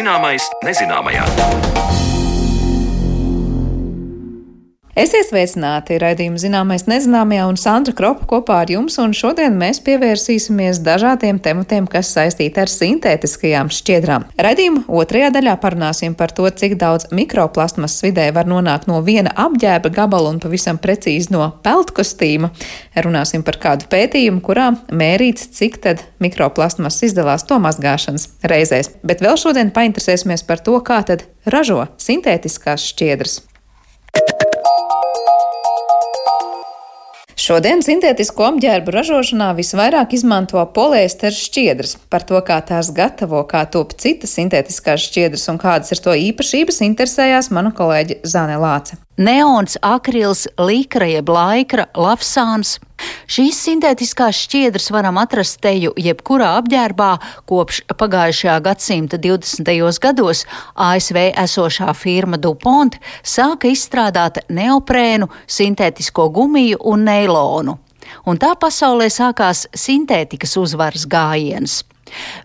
Zināmais nezināmajā. Esiet sveicināti! Raidījuma zināmais nezināmajā un Sandra Kropa kopā ar jums, un šodien mēs pievērsīsimies dažādiem tematiem, kas saistīti ar sintētiskajām šķiedrām. Raidījuma otrajā daļā parunāsim par to, cik daudz mikroplasmas vidē var nonākt no viena apģērba gabala un pavisam precīzi no peltkostīma. Runāsim par kādu pētījumu, kurā mērīts, cik tad mikroplasmas izdalās to mazgāšanas reizēs. Bet vēl šodien painteresēsimies par to, kā tad ražo sintētiskās šķiedras. Šodien sintētisko apģērbu ražošanā visvairāk izmanto poliesteru šķiedras. Par to, kā tās gatavo, kā top citas sintētiskās šķiedras un kādas ir to īpašības, interesējās mana kolēģe Zāne Lāce neons, akrils, līkra jeb laikra, lafsāns. Šīs sintētiskās šķiedras varam atrast teju jebkurā apģērbā kopš pagājušajā gadsimta 20. gados ASV esošā firma DuPont sāka izstrādāt neoprēnu, sintētisko gumiju un neilonu. Un tā pasaulē sākās sintētikas uzvaras gājiens.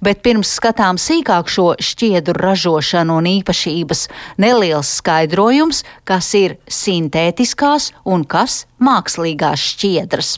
Bet pirms skatām sīkāk šo šķiedru ražošanu un īpašības, neliels skaidrojums, kas ir sintētiskās un kas mākslīgās šķiedras.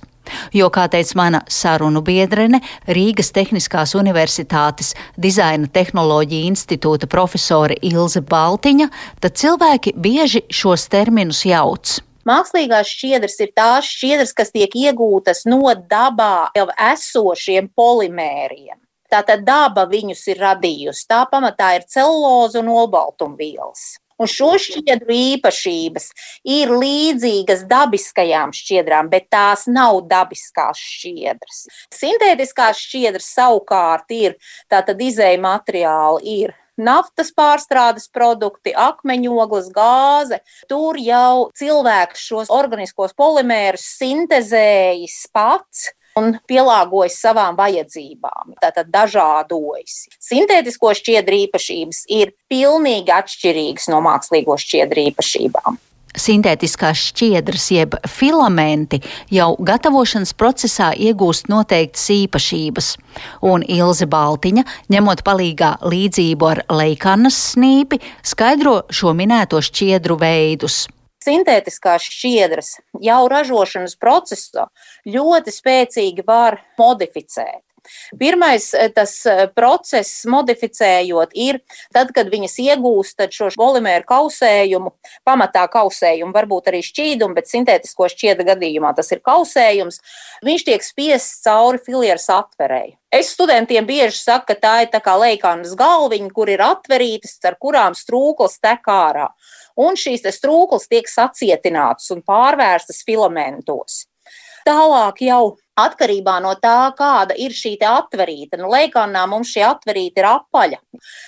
Jo, kā teica mana sarunu biedrene, Rīgas Tehniskās Universitātes Dizaina tehnoloģija institūta profesore Ilze Baltiņa, tad cilvēki bieži šos terminus jauc. Mākslīgās šķiedras ir tās šķiedras, kas tiek iegūtas no dabā jau esošiem polimēriem. Tātad daba viņus ir radījusi. Tā pamatā ir celuloze un olbaltumvielas. Un šo šķiedru īpašības ir līdzīgas dabiskajām šķiedrām, bet tās nav dabiskās šķiedras. Sintētiskās šķiedras savukārt ir tātad izēja materiāli, ir naftas pārstrādes produkti, akmeņogles, gāze. Tur jau cilvēks šos organiskos polimērus sintēzējis pats un pielāgojas savām vajadzībām. Tātad dažādojas. Sintētisko šķiedru īpašības ir pilnīgi atšķirīgas no mākslīgo šķiedru īpašībām sintētiskās šķiedras, jeb filamenti, jau gatavošanas procesā iegūst noteiktas īpašības. Un Ilze Baltiņa, ņemot palīgā līdzību ar leikannas snīpi, skaidro šo minēto šķiedru veidus sintētiskās šķiedras jau ražošanas procesā ļoti spēcīgi var modificēt. Pirmais eh, tas eh, process, modificējot, ir tad, kad viņas iegūst šo polimēru kausējumu, pamatā kausējumu, varbūt arī šķīdumu, bet sintētisko šķiedra gadījumā tas ir kausējums. Viņš tiek spiests cauri filieras atverēji. Es studentiem bieži saku, ka tā ir tā kā leikānas galviņa, kur ir atverītas, ar kurām strūklas tek ārā un šīs strūklas tiek sacietinātas un pārvērstas filamentos. Tālāk jau Atkarībā no tā, kāda ir šī atverīta. Nu, Leikānā mums šī atverīta ir apaļa,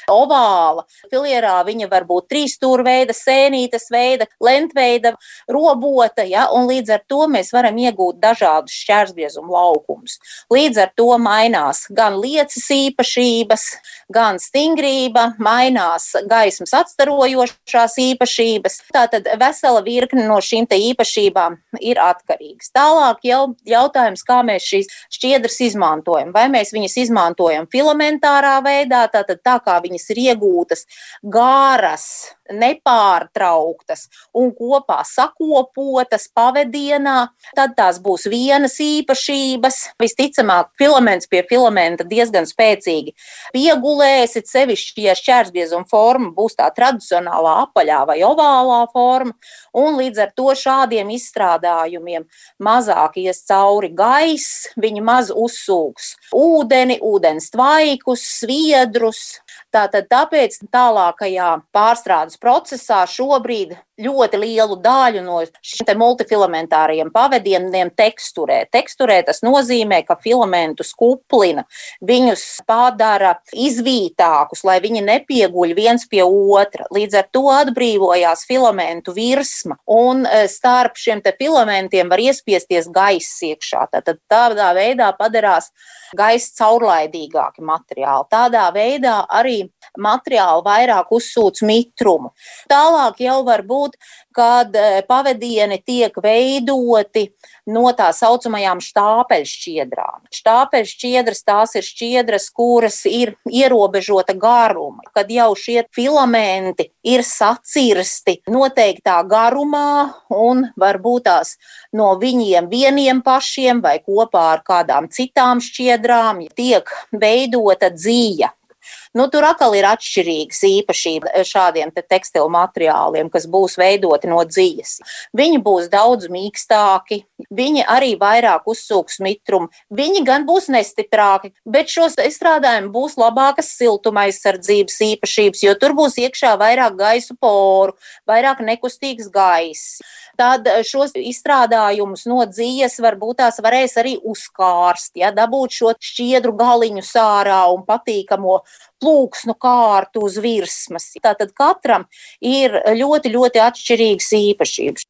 ovāla. Filierā viņa var būt trīs stūra veida, sēnītes veida, lentveida, robota, ja, un līdz ar to mēs varam iegūt dažādus šķērsgriezumu laukumus. Līdz ar to mainās gan lietas īpašības, gan stingrība, mainās gaismas atstarojošās īpašības. Tātad vesela virkne no šīm īpašībām ir atkarīgas. Tālāk jau jautājums, kā kā mēs šīs šķiedras izmantojam. Vai mēs viņas izmantojam filamentārā veidā, tātad tā kā viņas ir iegūtas gāras, nepārtrauktas un kopā sakopotas pavadienā, tad tās būs vienas īpašības. Visticamāk, filaments pie filamenta diezgan spēcīgi piegulēs, it sevišķi, ja šķērsbiezuma forma būs tā tradicionālā apaļā vai ovālā forma, un līdz ar to šādiem izstrādājumiem mazāk ies cauri gaiss, viņi maz uzsūks ūdeni, ūdens tvaikus, sviedrus, Tātad tāpēc tālākajā pārstrādes procesā šobrīd ļoti lielu daļu no šiem multifilamentāriem pavadieniem teksturē. Teksturē tas nozīmē, ka filamentus kuplina, viņus padara izvītākus, lai viņi nepieguļ viens pie otra. Līdz ar to atbrīvojās filamentu virsma, un e, starp šiem filamentiem var iespiesties gaiss iekšā. Tad tādā veidā padarās gaisa caurlaidīgāki materiāli. Tādā veidā arī materiāli vairāk uzsūc mitrumu. Tālāk jau var būt, kad e, pavadieni tiek veidoti no tā saucamajām štāpeļšķiedrām. Štāpeļšķiedras tās ir šķiedras, kuras ir ierobežota garuma, kad jau šie filamenti ir sacirsti noteiktā garumā un varbūt tās no viņiem vieniem pašiem vai kopā ar kādām citām šķiedrām tiek veidota dzīja. Nu, tur atkal ir atšķirīgas īpašības šādiem te tekstilu materiāliem, kas būs veidoti no dzīves. Viņi būs daudz mīkstāki, viņi arī vairāk uzsūks mitrumu, viņi gan būs nestiprāki, bet šos izstrādājumi būs labākas siltuma aizsardzības īpašības, jo tur būs iekšā vairāk gaisu poru, vairāk nekustīgs gaiss. Tad šos izstrādājumus no dzīves varbūt tās varēs arī uzkārst, ja dabūt šo šķiedru galiņu sārā un patīkamo plūksnu kārtu uz virsmas. Tātad katram ir ļoti, ļoti atšķirīgas īpašības.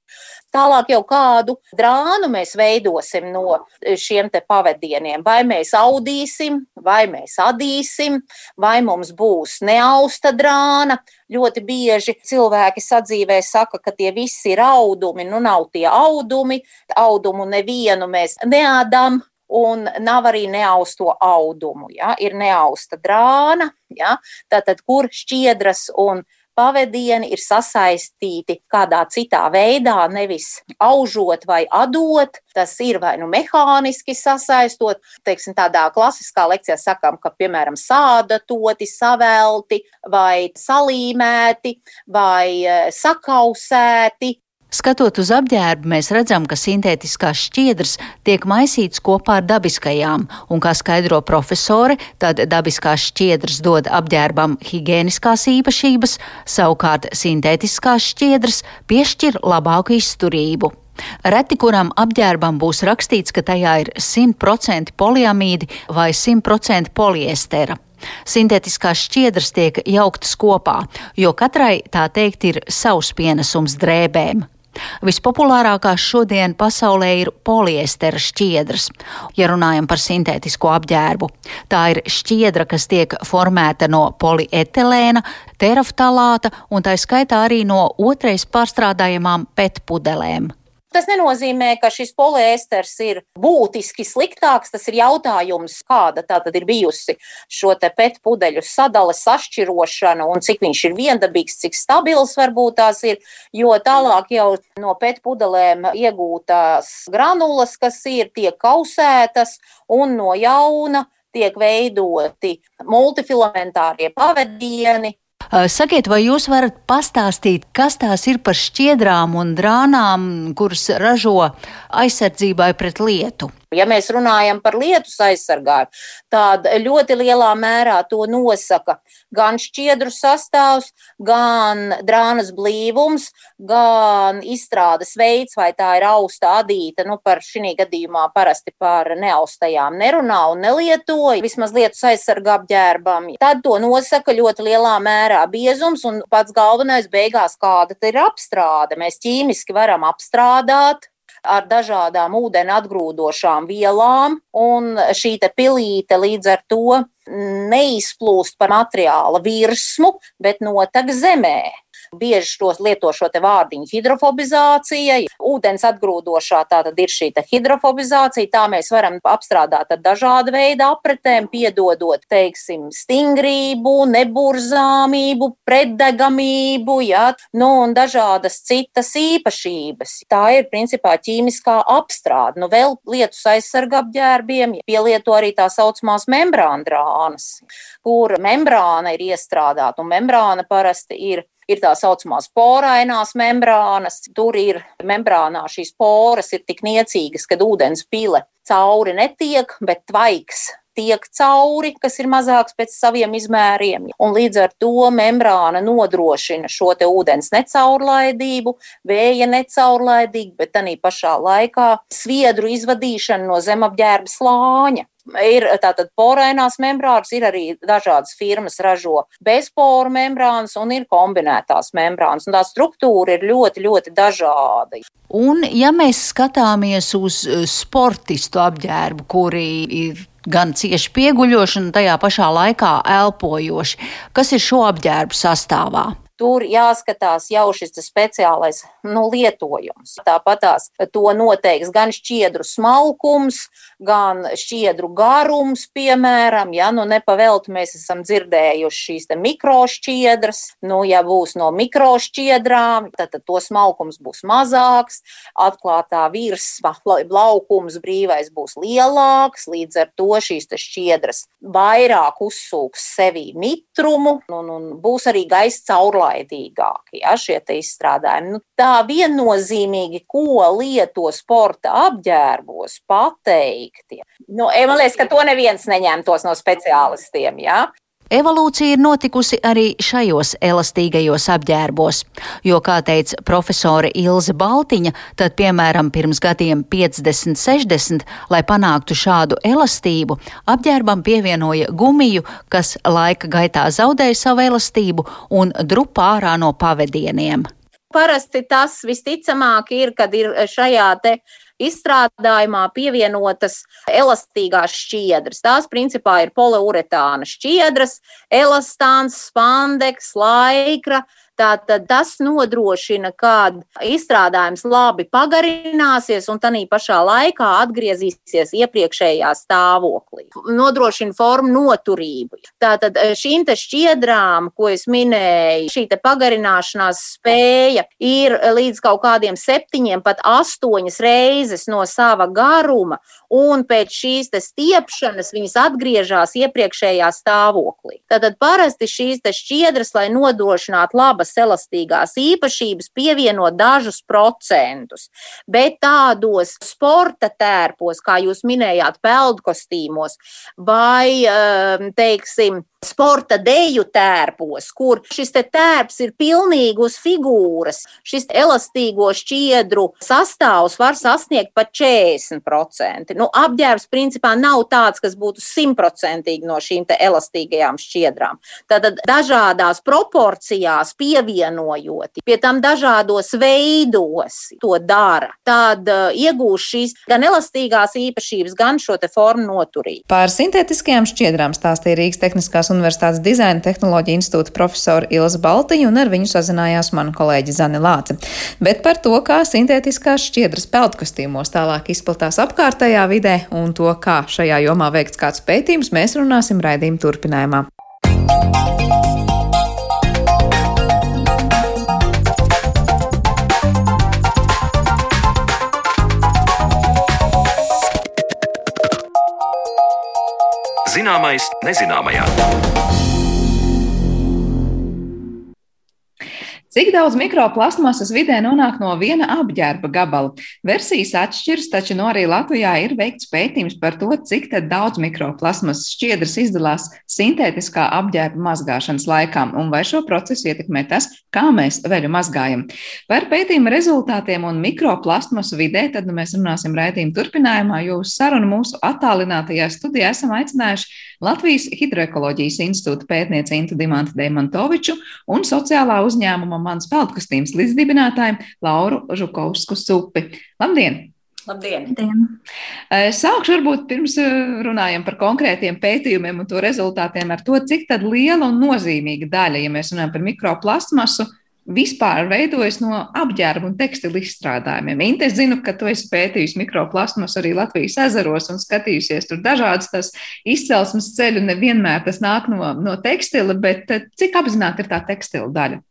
Tālāk jau kādu drānu mēs veidosim no šiem te pavadieniem. Vai mēs audīsim, vai mēs adīsim, vai mums būs neausta drāna. Ļoti bieži cilvēki sadzīvē saka, ka tie visi ir audumi, nu nav tie audumi. Audumu nevienu mēs neādām, un nav arī neausto audumu. Ja? Ir neausta drāna, ja? tātad kur šķiedras un pavadieni ir sasaistīti kādā citā veidā, nevis aužot vai adot. Tas ir vai nu mehāniski sasaistot, teiksim, tādā klasiskā lekcijā sakām, ka, piemēram, sādatoti, savelti vai salīmēti vai eh, sakausēti Skatot uz apģērbu, mēs redzam, ka sintētiskās šķiedras tiek maisītas kopā ar dabiskajām, un, kā skaidro profesore, tad dabiskās šķiedras dod apģērbam higiēniskās īpašības, savukārt sintētiskās šķiedras piešķir labāku izturību. Reti kuram apģērbam būs rakstīts, ka tajā ir 100% poliamīdi vai 100% poliestera. Sintētiskās šķiedras tiek jauktas kopā, jo katrai tā teikt ir savs pienesums drēbēm. Vispopulārākās šodien pasaulē ir poliestera šķiedras, ja runājam par sintētisko apģērbu. Tā ir šķiedra, kas tiek formēta no polietilēna, teraftalāta un tā skaitā arī no otrais pārstrādājamām petpudelēm. Tas nenozīmē, ka šis poliesters ir būtiski sliktāks. Tas ir jautājums, kāda tā tad ir bijusi šo te petpudeļu sadale, sašķirošana un cik viņš ir viendabīgs, cik stabils varbūt tās ir. Jo tālāk jau no petpudelēm iegūtās granulas, kas ir, tiek kausētas un no jauna tiek veidoti multifilamentārie pavadieni, Sakiet, vai jūs varat pastāstīt, kas tās ir par šķiedrām un drānām, kuras ražo aizsardzībai pret lietu? Ja mēs runājam par lietus aizsargājumu, tad ļoti lielā mērā to nosaka gan šķiedru sastāvs, gan drānas blīvums, gan izstrādes veids, vai tā ir austa adīta. Nu, par šī gadījumā parasti par neaustajām nerunā un nelietoja, vismaz lietus aizsarga apģērbam. Tad to nosaka ļoti lielā mērā biezums un pats galvenais beigās, kāda ir apstrāde. Mēs ķīmiski varam apstrādāt ar dažādām ūdeni atgrūdošām vielām, un šī pilīte līdz ar to neizplūst par materiāla virsmu, bet notek zemē. Bieži tos lieto šo vārdiņu hidrofobizācija. Ūdens atgrūdošā tā tad ir šī hidrofobizācija. Tā mēs varam apstrādāt ar dažādu veidu apretēm, piedodot, teiksim, stingrību, neburzāmību, pretdegamību, ja, nu, un dažādas citas īpašības. Tā ir principā ķīmiskā apstrāde. Nu, vēl lietus aizsarga apģērbiem pielieto arī tā saucamās membrāndrānas, kur membrāna ir iestrādāta, un membrāna parasti ir ir tā saucamās porainās membrānas. Tur ir membrānā šīs poras ir tik niecīgas, ka ūdens pile cauri netiek, bet tvaiks tiek cauri, kas ir mazāks pēc saviem izmēriem. Un līdz ar to membrāna nodrošina šo ūdens necaurlaidību, vēja necaurlaidību, bet arī pašā laikā sviedru izvadīšanu no zemapģērba slāņa. Ir tātad porainās membrānas, ir arī dažādas firmas ražo bezporu membrānas un ir kombinētās membrānas. Un tā struktūra ir ļoti, ļoti dažāda. Un, ja mēs skatāmies uz eh, sportistu apģērbu, kuri ir gan cieši pieguļoši, un tajā pašā laikā elpojoši, kas ir šo apģērbu sastāvā? Tur jāskatās jau šis speciālais nu, lietojums. Tāpat tās to noteiks gan šķiedru smalkums, gan šķiedru garums, piemēram, ja nu nepavelti mēs esam dzirdējuši šīs mikrošķiedras, nu, ja būs no mikrošķiedrām, tad, tad to smalkums būs mazāks, atklātā virsma, laukums brīvais būs lielāks, līdz ar to šīs šķiedras vairāk uzsūks sevī mitrumu, un, un būs arī gaisa caurlā caurlaidīgāki ja, šie izstrādājumi. Nu, tā viennozīmīgi, ko lieto sporta apģērbos, pateikt. Nu, man liekas, ka to neviens neņemtos no speciālistiem. Ja? Evolūcija ir notikusi arī šajos elastīgajos apģērbos, jo, kā teica profesore Ilze Baltiņa, tad, piemēram, pirms gadiem 50, 60, lai panāktu šādu elastību, apģērbam pievienoja gumiju, kas laika gaitā zaudēja savu elastību un drupa ārā no pavadieniem. Parasti tas visticamāk ir, kad ir šajā te izstrādājumā pievienotas elastīgās šķiedras. Tās principā ir poliuretāna šķiedras, elastāns, spandeks, laikra. Tātad tas nodrošina, ka izstrādājums labi pagarināsies un tādā pašā laikā atgriezīsies iepriekšējā stāvoklī. Nodrošina formu noturību. Tātad eh, šīm šķiedrām, ko es minēju, šī pagarināšanās spēja ir līdz kaut kādiem septiņiem, pat astoņas reizes no sava garuma, un pēc šīs stiepšanas viņas atgriežas iepriekšējā stāvoklī. Tātad parasti šīs šķiedras, lai nodrošinātu labas savas elastīgās īpašības pievienot dažus procentus, bet tādos sporta tērpos, kā jūs minējāt, peldkostīmos vai, ehm, teiksim, sporta deju tērpos, kur šis tērps ir pilnīgi uz figūras. Šis elastīgo šķiedru sastāvs var sasniegt pat 40%. Nu, apģērbs principā nav tāds, kas būtu simtprocentīgi no šīm elastīgajām šķiedrām. Tātad dažādās proporcijās pievienojot, pie tam dažādos veidos to dara, tad uh, iegūst šīs gan elastīgās īpašības, gan šo formu noturību. Par sintētiskajām šķiedrām stāstīja Rīgas Tehniskās Tehniskās Universitātes dizaina tehnoloģija institūta profesora Ilza Baltiņa, un ar viņu sazinājās mana kolēģi Zane Lāce. Bet par to, kā sintētiskās šķiedras peldkostīmos tālāk izplatās apkārtējā vidē un to, kā šajā jomā veikts kāds pētījums, mēs runāsim raidījuma turpinājumā. Zināmais nezināmajā. Cik daudz mikroplasmasas vidē nonāk no viena apģērba gabala? Versijas atšķiras, taču no arī Latvijā ir veikts pētījums par to, cik daudz mikroplasmasas šķiedras izdalās sintētiskā apģērba mazgāšanas laikā un vai šo procesu ietekmē tas, kā mēs veļu mazgājam. Par pētījuma rezultātiem un mikroplasmasu vidē tad nu, mēs runāsim raidījuma turpinājumā, jo uz sarunu mūsu attālinātajā studijā esam aicinājuši Latvijas Hidroekoloģijas institūta pētnieci Intu Dimantu Demantoviču un sociālā uzņēmuma mans peldkastīms līdzdibinātājiem Lauru Žukovsku Supi. Labdien! Labdien! Labdien. Sākšu varbūt pirms runājam par konkrētiem pētījumiem un to rezultātiem ar to, cik liela un nozīmīga daļa, ja mēs runājam par mikroplastmasu, vispār veidojas no apģērba un tekstilu izstrādājumiem. Inte, es zinu, ka tu esi pētījis mikroplasmas arī Latvijas ezeros un skatījusies tur dažādas tās izcelsmes ceļu. Nevienmēr tas nāk no, no tekstila, bet cik apzināti ir tā tekstila daļa?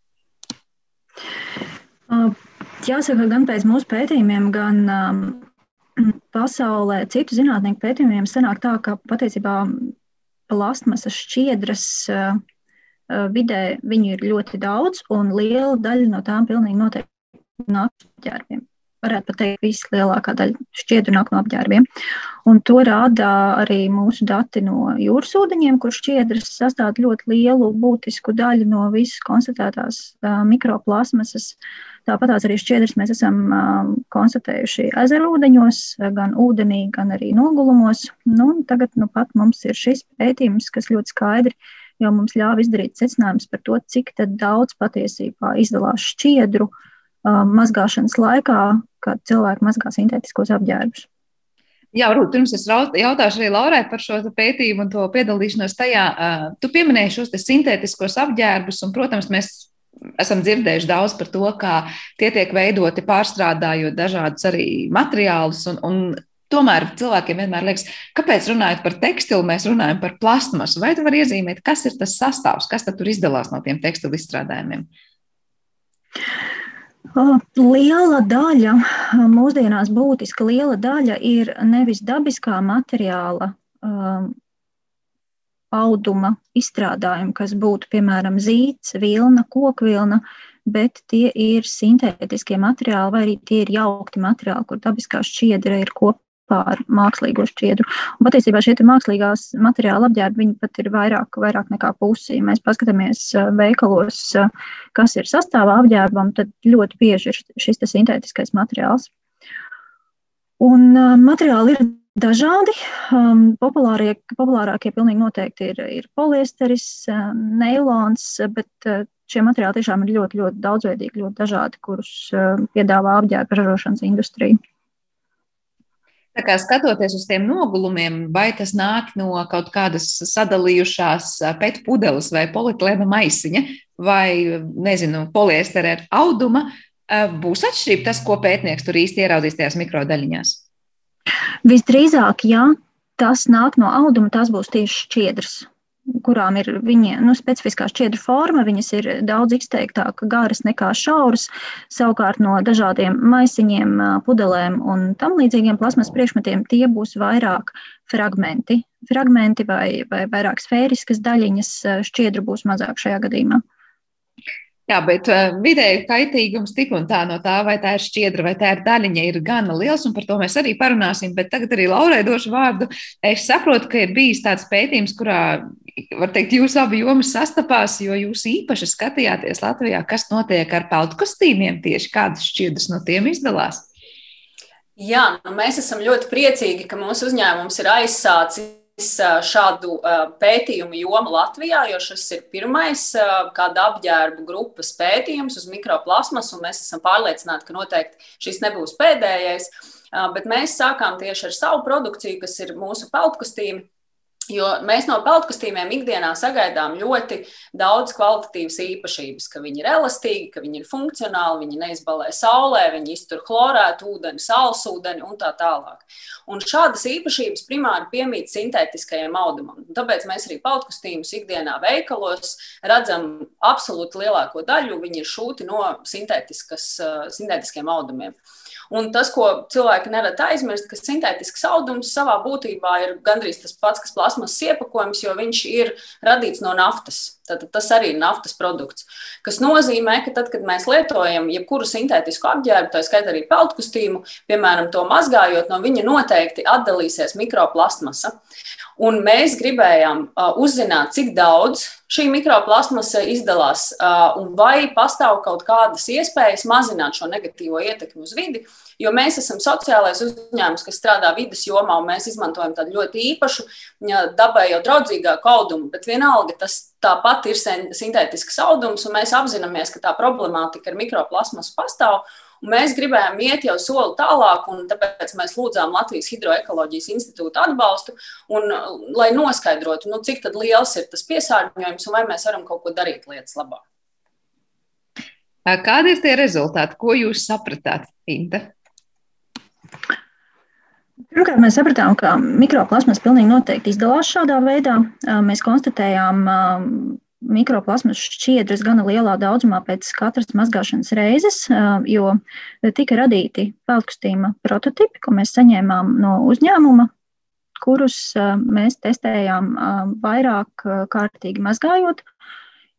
Jāsaka, gan pēc mūsu pētījumiem, gan pasaulē citu zinātnieku pētījumiem sanāk tā, ka patiesībā plastmasas šķiedras vidē viņu ir ļoti daudz, un liela daļa no tām pilnīgi noteikti nāk no ģērbiem. varētu teikt, vislielākā daļa šķiedru nāk no apģērbiem. Un to rāda arī mūsu dati no jūras ūdeņiem, kur šķiedras sastāv ļoti lielu būtisku daļu no visas konstatētās uh, mikroplasmasas. Tāpat arī šķiedras mēs esam uh, konstatējuši ezeru ūdeņos, gan ūdenī, gan arī nogulumos. Nu, tagad nu, pat mums ir šis pētījums, kas ļoti skaidri jau mums ļāva izdarīt secinājumus par to, cik daudz patiesībā izdalās šķiedru uh, mazgāšanas laikā, kad cilvēki mazgā sintētiskos apģērbus. Jā, Rūt, pirms es jautāšu arī Laurai par šo pētījumu un to piedalīšanos tajā. Tu pieminēji šos sintētiskos apģērbus, un, protams, mēs esam dzirdējuši daudz par to, kā tie tiek veidoti pārstrādājot dažādus arī materiālus. Un, un tomēr cilvēkiem vienmēr liekas, kāpēc runājot par tekstilu, mēs runājam par plastmasu. Vai tu vari iezīmēt, kas ir tas sastāvs, kas tur izdalās no tiem tekstilu izstrādājumiem? Liela daļa, mūsdienās būtiska liela daļa ir nevis dabiskā materiāla um, auduma izstrādājumi, kas būtu piemēram zīts, vilna, kokvilna, bet tie ir sintētiskie materiāli vai arī tie ir jaukti materiāli, kur dabiskā šķiedra ir kopā pār mākslīgo šķiedru. Un patiesībā šie mākslīgās materiāla apģērbi pat ir vairāk, vairāk nekā pusi. Ja mēs paskatāmies veikalos, kas ir sastāvā apģērbam, tad ļoti bieži ir šis sintētiskais materiāls. Un uh, materiāli ir dažādi. Um, populārie, populārākie pilnīgi noteikti ir, ir poliesteris, uh, neilons, bet uh, šie materiāli tiešām ir ļoti, ļoti daudzveidīgi, ļoti dažādi, kurus uh, piedāvā apģērba ražošanas industrija. Tā kā skatoties uz tiem nogulumiem, vai tas nāk no kaut kādas sadalījušās pēc pudeles vai polietilēna maisiņa vai, nezinu, poliestera auduma, būs atšķirība tas, ko pētnieks tur īsti ieraudzīs tajās mikrodaļiņās? Visdrīzāk, jā, tas nāk no auduma, tas būs tieši šķiedrs kurām ir viņa nu, specifiskā šķiedra forma, viņas ir daudz izteiktāk garas nekā šauras. Savukārt no dažādiem maisiņiem, pudelēm un tam līdzīgiem plasmas priekšmetiem tie būs vairāk fragmenti. Fragmenti vai, vai vairāk sfēriskas daļiņas šķiedra būs mazāk šajā gadījumā. Jā, bet uh, vidēji kaitīgums tik un tā no tā, vai tā ir šķiedra vai tā ir daļiņa, ir gana liels, un par to mēs arī parunāsim. Bet tagad arī Laurai došu vārdu. Es saprotu, ka ir bijis tāds pētījums, kurā, var teikt, jūs abi jomas sastapās, jo jūs īpaši skatījāties Latvijā, kas notiek ar peltu kostīmiem tieši kādas šķiedras no tiem izdalās. Jā, nu mēs esam ļoti priecīgi, ka mūsu uzņēmums ir aizsācis šādu pētījumu jomu Latvijā, jo šis ir pirmais kāda apģērbu grupas pētījums uz mikroplasmas, un mēs esam pārliecināti, ka noteikti šis nebūs pēdējais. Bet mēs sākām tieši ar savu produkciju, kas ir mūsu peltkostīmi Jo mēs no peltkostīmiem ikdienā sagaidām ļoti daudz kvalitatīvas īpašības, ka viņi ir elastīgi, ka viņi ir funkcionāli, viņi neizbalē saulē, viņi iztur chlorētu ūdeni, sālsūdeni un tā tālāk. Un šādas īpašības primāri piemīt sintētiskajam audumam. Un tāpēc mēs arī peltkostīmus ikdienā veikalos redzam absolūti lielāko daļu, viņi ir šūti no sintētiskiem audumiem. Un tas, ko cilvēki nerad aizmirst, ka sintētisks audums savā būtībā ir gandrīz tas pats, kas plasmas iepakojums, jo viņš ir radīts no naftas. Tātad tas arī ir naftas produkts. Tas nozīmē, ka tad, kad mēs lietojam jebkuru sintētisku apģērbu, tā skaitā arī peltkostīmu, piemēram, to mazgājot, no viņa noteikti atdalīsies mikroplastmasa. Un mēs gribējām uh, uzzināt, cik daudz šī mikroplasmasa izdalās uh, un vai pastāv kaut kādas iespējas mazināt šo negatīvo ietekmi uz vidi. Jo mēs esam sociālais uzņēmums, kas strādā vidas jomā, un mēs izmantojam tādu ļoti īpašu, dabai jau draudzīgāku audumu, bet vienalga tas tāpat ir sintētisks audums, un mēs apzināmies, ka tā problemātika ar mikroplasmasu pastāv. Un mēs gribējām iet jau soli tālāk, un tāpēc mēs lūdzām Latvijas Hidroekoloģijas institūta atbalstu, un, lai noskaidrotu, nu, cik liels ir tas piesārņojums un vai mēs varam kaut ko darīt lietas labā. Kādi ir tie rezultāti, ko jūs sapratāt, Inta? Pirmkārt, mēs sapratām, ka mikroplasmas pilnīgi noteikti izdalās šādā veidā. Mēs konstatējām mikroplasmas šķiedras gana lielā daudzumā pēc katras mazgāšanas reizes, jo tika radīti peltkostīma prototipi, ko mēs saņēmām no uzņēmuma, kurus mēs testējām vairāk kārtīgi mazgājot.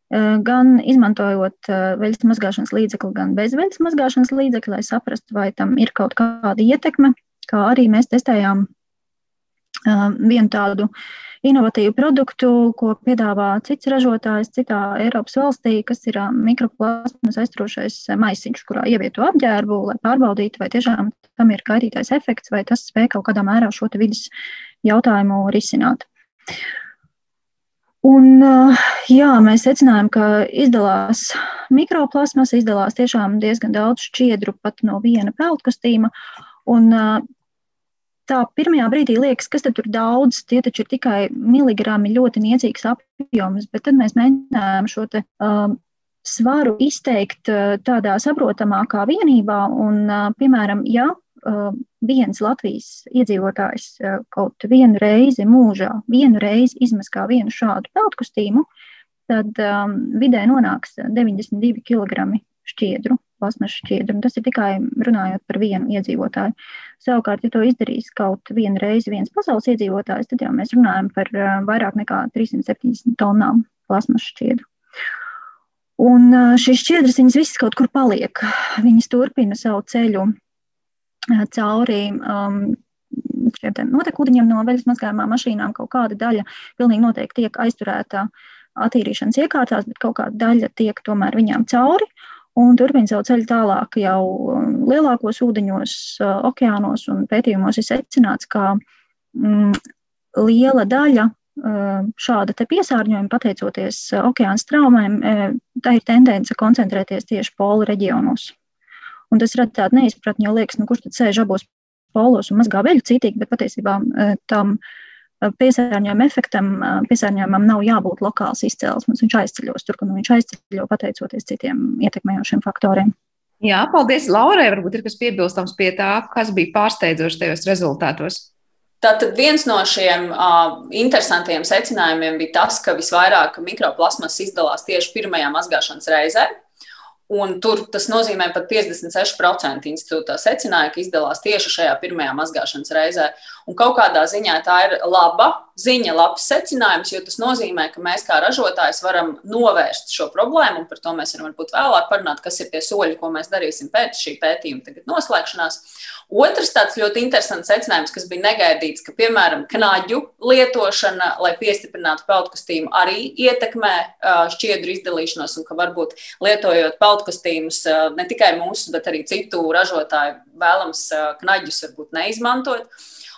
gan izmantojot veļas mazgāšanas līdzekli, gan bez veļas mazgāšanas līdzekļa, lai saprastu, vai tam ir kaut kāda ietekme. Kā arī mēs testējām vienu tādu inovatīvu produktu, ko piedāvā cits ražotājs citā Eiropas valstī, kas ir mikroplasmas aiztrošais maisiņš, kurā ievieto apģērbu, lai pārbaudītu, vai tiešām tam ir kaitītais efekts, vai tas spēj kaut kādā mērā šo vidas jautājumu risināt. Un, jā, mēs secinājām, ka izdalās mikroplasmas, izdalās tiešām diezgan daudz šķiedru pat no viena peldkostīma. Un tā pirmajā brīdī liekas, kas tur daudz, tie taču ir tikai miligrami ļoti niecīgs apjoms, bet tad mēs mēģinājām šo te, um, svaru izteikt tādā saprotamākā vienībā. Un, piemēram, ja viens Latvijas iedzīvotājs kaut vienu reizi mūžā, vienu reizi izmaskā vienu šādu peldkostīmu, tad um, vidē nonāks 92 kg šķiedru, plasmas šķiedru. Tas ir tikai runājot par vienu iedzīvotāju. Savukārt, ja to izdarīs kaut vienu reizi viens pasaules iedzīvotājs, tad jau mēs runājam par uh, vairāk nekā 370 tonnām plasmas šķiedru. Un uh, šīs šķiedras, viņas visas kaut kur paliek. Viņas turpina savu ceļu cauri um, šiem notekūdeņiem no veļas mazgājumām mašīnām. Kaut kāda daļa pilnīgi noteikti tiek aizturēta attīrīšanas iekārtās, bet kaut kāda daļa tiek tomēr viņām cauri. Un turpina savu ceļu tālāk jau lielākos ūdeņos, okeānos un pētījumos ir secināts, ka mm, liela daļa šāda piesārņojuma, pateicoties okeāna straumēm, tā ir tendence koncentrēties tieši polu reģionos. Un tas rada tādu neizpratni, jo liekas, nu, kurš tad sēž abos polos un mazgā veļu citīgi, bet patiesībā tam e, piesārņojuma efektam, piesārņojumam nav jābūt lokāls izcelsmes. Viņš aizceļos tur, kur viņš aizceļo pateicoties citiem ietekmējošiem faktoriem. Jā, paldies, Laurai. Varbūt ir kas piebilstams pie tā, kas bija pārsteidzoši tajos rezultātos. Tātad viens no šiem uh, interesantiem secinājumiem bija tas, ka visvairāk mikroplasmas izdalās tieši pirmajā mazgāšanas reizē. Un tur tas nozīmē, ka 56% institūtā secināja, ka izdalās tieši šajā pirmajā mazgāšanas reizē. Un kaut kādā ziņā tā ir laba ziņa, labs secinājums, jo tas nozīmē, ka mēs kā ražotājs varam novērst šo problēmu, un par to mēs varam varbūt vēlāk parunāt, kas ir tie soļi, ko mēs darīsim pēc šī pētījuma noslēgšanās. Otrs tāds ļoti interesants secinājums, kas bija negaidīts, ka, piemēram, knaģu lietošana, lai piestiprinātu peldkostīmu, arī ietekmē šķiedru izdalīšanos, un ka varbūt lietojot peldkostīmus ne tikai mūsu, bet arī citu ražotāju vēlams knaģus varbūt neizmantot.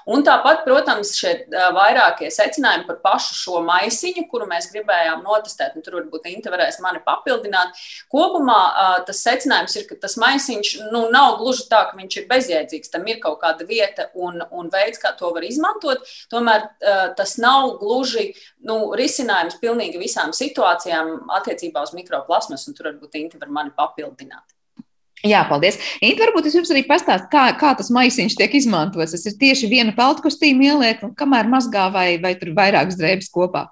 Un tāpat, protams, šie vairākie secinājumi par pašu šo maisiņu, kuru mēs gribējām notestēt, un tur varbūt Inte varēs mani papildināt. Kopumā tas secinājums ir, ka tas maisiņš nu, nav gluži tā, ka viņš ir bezjēdzīgs. Tam ir kaut kāda vieta un, un veids, kā to var izmantot. Tomēr tas nav gluži nu, risinājums pilnīgi visām situācijām attiecībā uz mikroplasmas, un tur varbūt Inte var mani papildināt. Jā, paldies. Inta, varbūt es jums arī pastāstīšu, kā, kā tas maisiņš tiek izmantots. Tas ir tieši viena peltkostīma ieliek, un kamēr mazgā vai, vai tur vairākas drēbes kopā.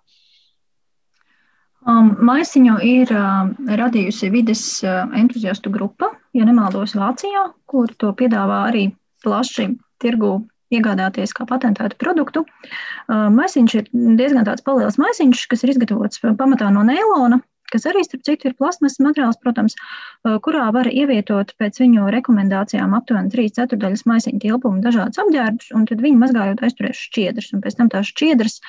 Um, maisiņu ir uh, radījusi vides uh, entuziastu grupa, ja nemaldos Vācijā, kur to piedāvā arī plaši tirgu iegādāties kā patentētu produktu. Uh, maisiņš ir diezgan tāds paliels maisiņš, kas ir izgatavots pamatā no neilona, kas arī, starp citu, ir plasmas materiāls, protams, kurā var ievietot pēc viņu rekomendācijām aptuveni 3 ceturdaļas maisiņu tilpumu dažādas apģērbus, un tad viņi mazgājot aizturēs šķiedras, un pēc tam tās šķiedras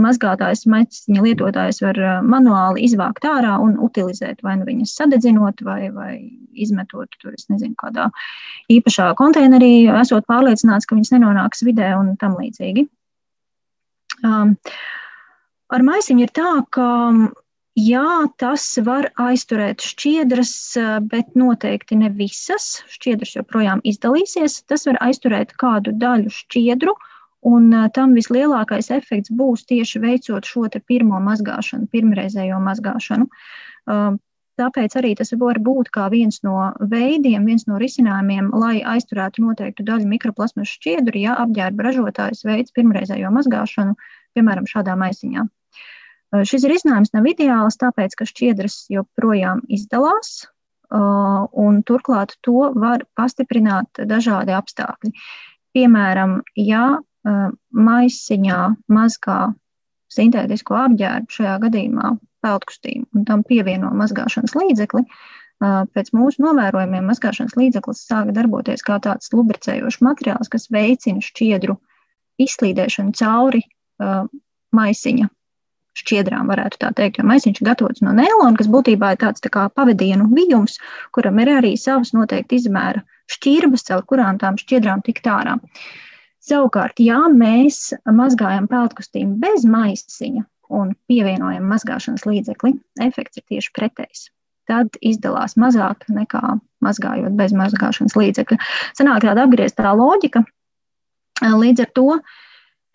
mazgātājs, maisiņa lietotājs var manuāli izvākt ārā un utilizēt, vai nu viņas sadedzinot, vai, vai izmetot tur, es nezinu, kādā īpašā konteinerī, esot pārliecināts, ka viņas nenonāks vidē un tam līdzīgi. Um, ar maisiņu ir tā, ka Jā, tas var aizturēt šķiedras, bet noteikti ne visas. Šķiedras joprojām izdalīsies. Tas var aizturēt kādu daļu šķiedru, un tam vislielākais efekts būs tieši veicot šo pirmo mazgāšanu, pirmreizējo mazgāšanu. Tāpēc arī tas var būt viens no veidiem, viens no risinājumiem, lai aizturētu noteiktu daļu mikroplasmas šķiedru, ja apģērba ražotājs veids pirmreizējo mazgāšanu, piemēram, šādā maisiņā. Šis risinājums nav ideāls, tāpēc, ka šķiedras joprojām izdalās, un turklāt to var pastiprināt dažādi apstākļi. Piemēram, ja maisiņā mazgā sintētisko apģērbu, šajā gadījumā peldkustīm, un tam pievieno mazgāšanas līdzekli, pēc mūsu novērojumiem mazgāšanas līdzeklis sāka darboties kā tāds lubricējošs materiāls, kas veicina šķiedru izslīdēšanu cauri maisiņa šķiedrām, varētu tā teikt, jo maisiņš ir gatavots no neilona, kas būtībā ir tāds tā kā pavadienu vijums, kuram ir arī savas noteikti izmēra šķirbas, caur kurām tām šķiedrām tikt ārā. Savukārt, ja mēs mazgājam peldkustīm bez maisiņa un pievienojam mazgāšanas līdzekli, efekts ir tieši pretējs. Tad izdalās mazāk nekā mazgājot bez mazgāšanas līdzekļa. Sanāk tāda apgrieztā loģika. Līdz ar to uh,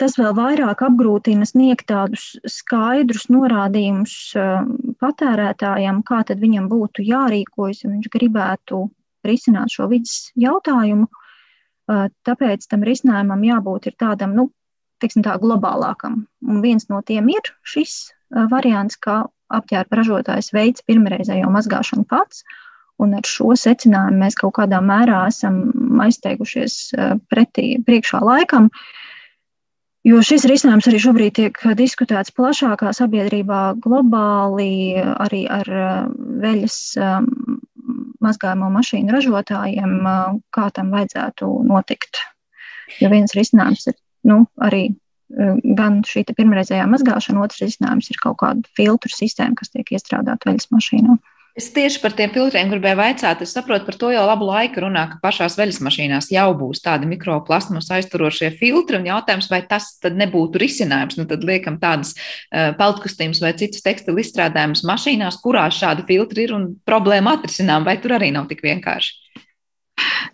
Tas vēl vairāk apgrūtina sniegt tādus skaidrus norādījumus um, patērētājam, kā tad viņam būtu jārīkojas, ja viņš gribētu risināt šo vidas jautājumu. Uh, tāpēc tam risinājumam jābūt tādam, nu, teiksim, tā globālākam. Un viens no tiem ir šis uh, variants, kā apģērba ražotājs veids pirmreizējo mazgāšanu pats. Un ar šo secinājumu mēs kaut kādā mērā esam aizteigušies pretī priekšā laikam. Uh, Jo šis risinājums arī šobrīd tiek diskutēts plašākā sabiedrībā, globāli, arī ar uh, veļas um, mazgājumu mašīnu ražotājiem, uh, kā tam vajadzētu notikt. Jo viens risinājums ir nu, arī uh, gan šī pirmreizējā mazgāšana, otrs risinājums ir kaut kāda filtru sistēma, kas tiek iestrādāta veļas mašīnā. Es tieši par tiem filtriem gribēju vaicāt. Es saprotu, par to jau labu laiku runā, ka pašās veļas mašīnās jau būs tādi mikroplasmas aizturošie filtri. Un jautājums, vai tas tad nebūtu risinājums? Nu, tad liekam tādas uh, peltkustīmas vai citas tekstilu izstrādājumus mašīnās, kurās šādi filtri ir un problēma atrisinām, vai tur arī nav tik vienkārši?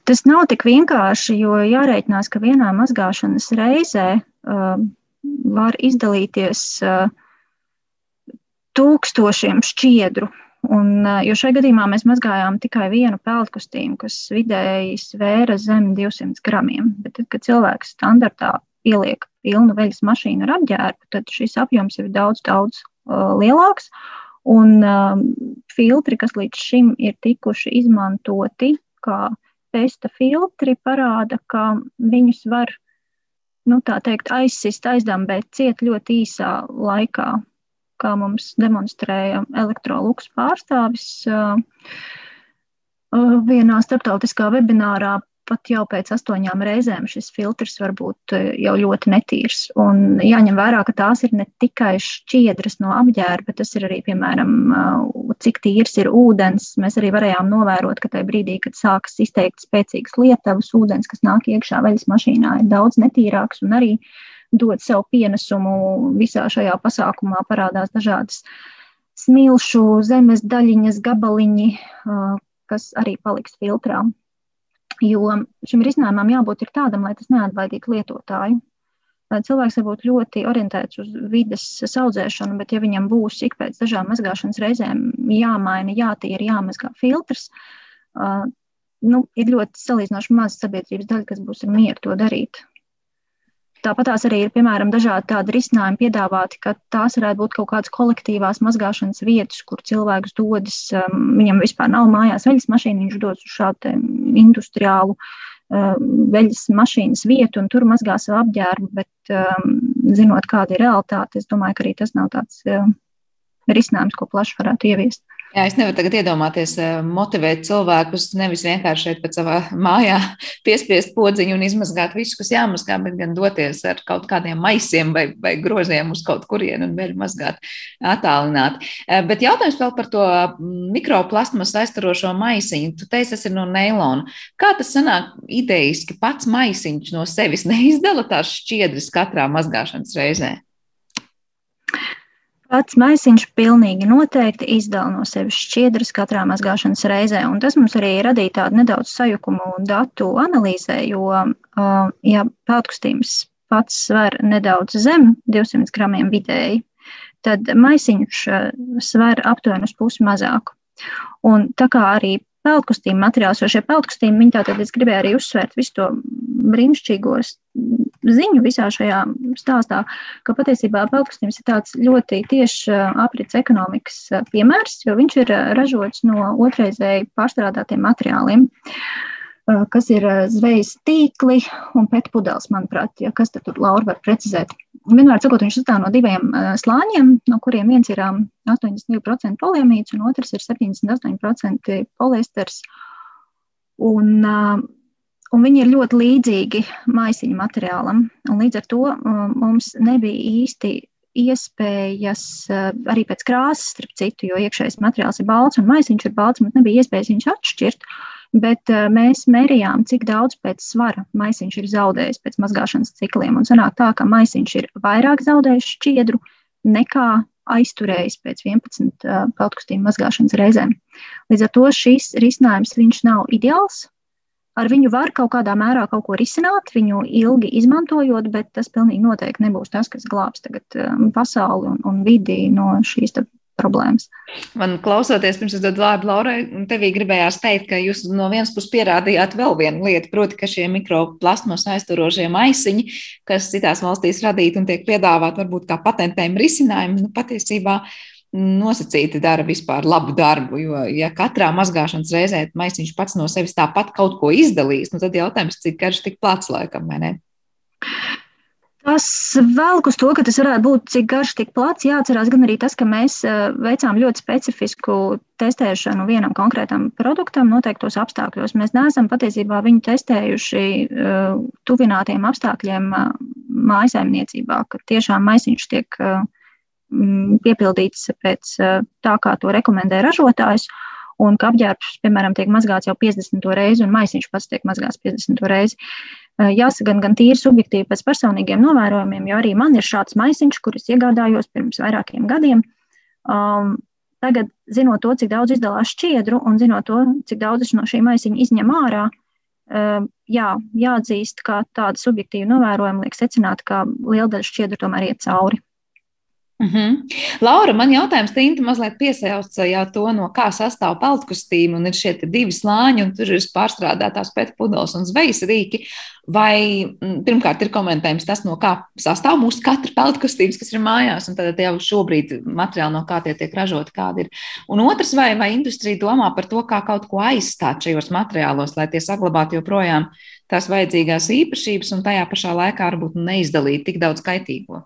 Tas nav tik vienkārši, jo jārēķinās, ka vienā mazgāšanas reizē uh, var izdalīties uh, tūkstošiem šķiedru Un, jo šajā gadījumā mēs mazgājām tikai vienu peldkustīmu, kas vidēji svēra zem 200 gramiem. Bet, tad, kad cilvēks standartā ieliek pilnu veļas mašīnu ar apģērbu, tad šis apjoms ir daudz, daudz uh, lielāks. Un um, filtri, kas līdz šim ir tikuši izmantoti kā testa filtri, parāda, ka viņus var nu, teikt, aizsist, aizdambēt ciet ļoti īsā laikā kā mums demonstrēja elektroluks pārstāvis vienā starptautiskā webinārā. Pat jau pēc astoņām reizēm šis filtrs var būt jau ļoti netīrs. Un jāņem vērā, ka tās ir ne tikai šķiedras no apģērba, bet tas ir arī, piemēram, cik tīrs ir ūdens. Mēs arī varējām novērot, ka tajā brīdī, kad sākas izteikt spēcīgas lietavas, ūdens, kas nāk iekšā veļas mašīnā, ir daudz netīrāks un arī uh, dod savu pienesumu visā šajā pasākumā. Parādās dažādas smilšu, zemes daļiņas, gabaliņi, kas arī paliks filtrā. Jo šim risinājumam jābūt tādam, lai tas neatbaidītu lietotāju. Cilvēks var būt ļoti orientēts uz vidas audzēšanu, bet, ja viņam būs ik pēc dažām mazgāšanas reizēm jāmaina, jātīra, jāmazgā filtrs, nu, ir ļoti salīdzinoši maz sabiedrības daļa, kas būs ar mieru to darīt. Tāpat tās arī ir, piemēram, dažādi tādi risinājumi piedāvāti, ka tās varētu būt kaut kādas kolektīvās mazgāšanas vietas, kur cilvēks dodas, um, viņam vispār nav mājās veļas mašīna, viņš dodas uz šādu industriālu um, veļas mašīnas vietu un tur mazgā savu apģērbu, bet um, zinot, kāda ir realitāte, es domāju, ka arī tas nav tāds um, risinājums, ko plaši varētu ieviest. Jā, es nevaru tagad iedomāties, eh, motivēt cilvēkus nevis vienkārši šeit pēc savā mājā piespiest podziņu un izmazgāt visu, kas jāmazgā, bet gan doties ar kaut kādiem maisiem vai, vai groziem uz kaut kurienu un vēl mazgāt attālināt. Eh, bet jautājums vēl par to mm, mikroplasmas aiztarošo maisiņu. Tu teici, tas ir no neilona. Kā tas sanāk idejiski pats maisiņš no sevis neizdala tās šķiedras katrā mazgāšanas reizē? Pats maisiņš pilnīgi noteikti izdala no sevis šķiedras katrā mazgāšanas reizē, un tas mums arī radīja tādu nedaudz sajukumu datu analīzē, jo, ja peltkustības pats sver nedaudz zem 200 gramiem vidēji, tad maisiņš sver aptuveni uz pusi mazāk. Un tā kā arī peldkustīm materiāls, jo šie peldkustīm, viņi tātad, es gribēju arī uzsvērt visu to brīnišķīgo ziņu visā šajā stāstā, ka patiesībā peldkustīms ir tāds ļoti tieši aprits ekonomikas piemērs, jo viņš ir ražots no otrreizēji pārstrādātiem materiāliem. kas ir zvejas tīkli un pētpudeles, manuprāt, ja, kas tur Laura var precizēt. Vienmēr sakot, viņš sastāv no diviem slāņiem, no kuriem viens ir 82% poliamīds un otrs ir 78% poliesters. Un, un viņi ir ļoti līdzīgi maisiņu materiālam. Līdz ar to mums nebija īsti iespējas arī pēc krāsas, starp citu, jo iekšējais materiāls ir balts un maisiņš ir balts, mums nebija iespējas viņus atšķirt. Bet mēs mērījām, cik daudz pēc svara maisiņš ir zaudējis pēc mazgāšanas cikliem. Un sanāk tā, ka maisiņš ir vairāk zaudējis šķiedru nekā aizturējis pēc 11 peltkustīm mazgāšanas reizēm. Līdz ar to šis risinājums nav ideāls, ar viņu var kaut kādā mērā kaut ko risināt, viņu ilgi izmantojot, bet tas pilnīgi noteikti nebūs tas, kas glābs tagad um, pasauli un, un vidi no šīs problēmas. Man klausoties, pirms es dodu vārdu Laurai, tevī gribējās teikt, ka jūs no vienas puses pierādījāt vēl vienu lietu, proti, ka šie mikroplasmas aizturošie maisiņi, kas citās valstīs radīti un tiek piedāvāti varbūt kā patentējumi risinājumi, nu, patiesībā nosacīti dara vispār labu darbu. Jo, ja katrā mazgāšanas reizē maisiņš pats no sevis tāpat kaut ko izdalīs, nu tad jautājums, cik garš tik plats laikam, vai ne? Tas velk uz to, ka tas varētu būt cik garš, tik plats. Jāatcerās gan arī tas, ka mēs eh, veicām ļoti specifisku testēšanu vienam konkrētam produktam noteiktos apstākļos. Mēs neesam patiesībā viņu testējuši uh, tuvinātiem apstākļiem uh, mājasaimniecībā, ka tiešām maisiņš tiek uh, piepildīts pēc tā, kā to rekomendē ražotājs. Un ka apģērbs, piemēram, tiek mazgāts jau 50. reizi, un maisiņš pats tiek mazgāts 50. reizi. Jāsaka, gan, gan tīri subjektīvi pēc personīgiem novērojumiem, jo arī man ir šāds maisiņš, kurus iegādājos pirms vairākiem gadiem. Um, tagad, zinot to, cik daudz izdalās šķiedru un zinot to, cik daudz no šī maisiņa izņem ārā, uh, jā, jāatzīst, ka tāda subjektīva novērojuma liek secināt, ka liela daļa šķiedru tomēr iet cauri. Mm -hmm. Laura, man jautājums Tinta mazliet piesauca jau to, no kā sastāv peltkostīme, un ir šie divi slāņi, un tur ir pārstrādātās pētpudeles un zvejas rīki. Vai mm, pirmkārt ir komentējums tas, no kā sastāv mūsu katra peltkostīmes, kas ir mājās, un tad jau šobrīd materiāli, no kā tie tiek ražoti, kādi ir. Un otrs, vai, vai industrija domā par to, kā kaut ko aizstāt šajos materiālos, lai tie saglabātu joprojām tās vajadzīgās īpašības un tajā pašā laikā varbūt neizdalīt tik daudz kaitīgo?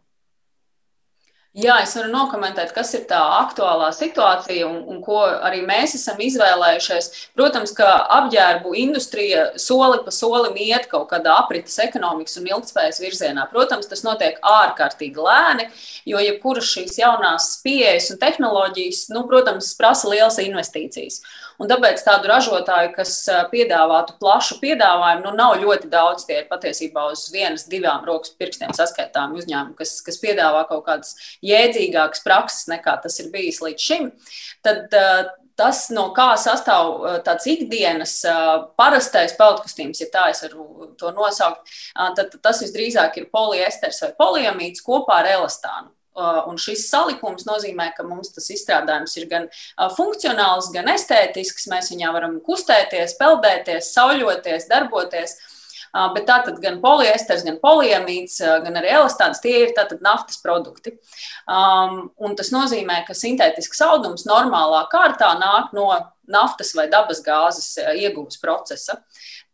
Jā, es varu nokomentēt, kas ir tā aktuālā situācija un, un ko arī mēs esam izvēlējušies. Protams, ka apģērbu industrija soli pa solim iet kaut kādā aprites ekonomikas un ilgspējas virzienā. Protams, tas notiek ārkārtīgi lēni, jo jebkuras šīs jaunās pieejas un tehnoloģijas, nu, protams, prasa lielas investīcijas. Un tāpēc tādu ražotāju, kas piedāvātu plašu piedāvājumu, nu, nav ļoti daudz. Tie ir patiesībā uz vienas, divām rokas pirkstiem saskaitāmi uzņēmumi, kas, kas piedāvā kaut kādas jēdzīgākas prakses nekā tas ir bijis līdz šim. Tad, tas, no kā sastāv tāds ikdienas parastais peltkostīms, ja tā es varu to nosaukt, tad tas visdrīzāk ir poliesters vai poliamīds kopā ar elastānu. Uh, un šis salikums nozīmē, ka mums tas izstrādājums ir gan uh, funkcionāls, gan estētisks. Mēs viņā varam kustēties, peldēties, sauļoties, darboties. Uh, bet tātad gan poliesters, gan poliamīds, gan arī elastāns, tie ir tātad naftas produkti. Um, un tas nozīmē, ka sintētisks audums normālā kārtā nāk no naftas vai dabas gāzes iegūves procesa.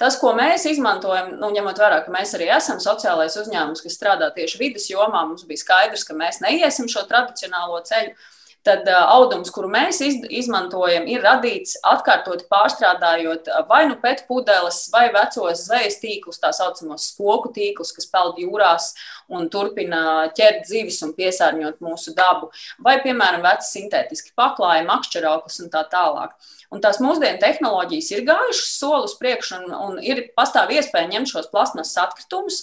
Tas, ko mēs izmantojam, nu, ņemot vērā, ka mēs arī esam sociālais uzņēmums, kas strādā tieši vidas jomā, mums bija skaidrs, ka mēs neiesim šo tradicionālo ceļu. Tad audums, kuru mēs iz, izmantojam, ir radīts atkārtot pārstrādājot vai nu pēc pudeles, vai vecos zvejas tīklus, tā saucamos spoku tīklus, kas peld jūrās un turpina ķert zivis un piesārņot mūsu dabu, vai, piemēram, veci sintētiski paklājumi, makšķerauklis un tā tālāk. Un tās mūsdienu tehnoloģijas ir gājušas soli uz priekšu, un, un ir pastāv iespēja ņemt šos plasmasas atkritumus,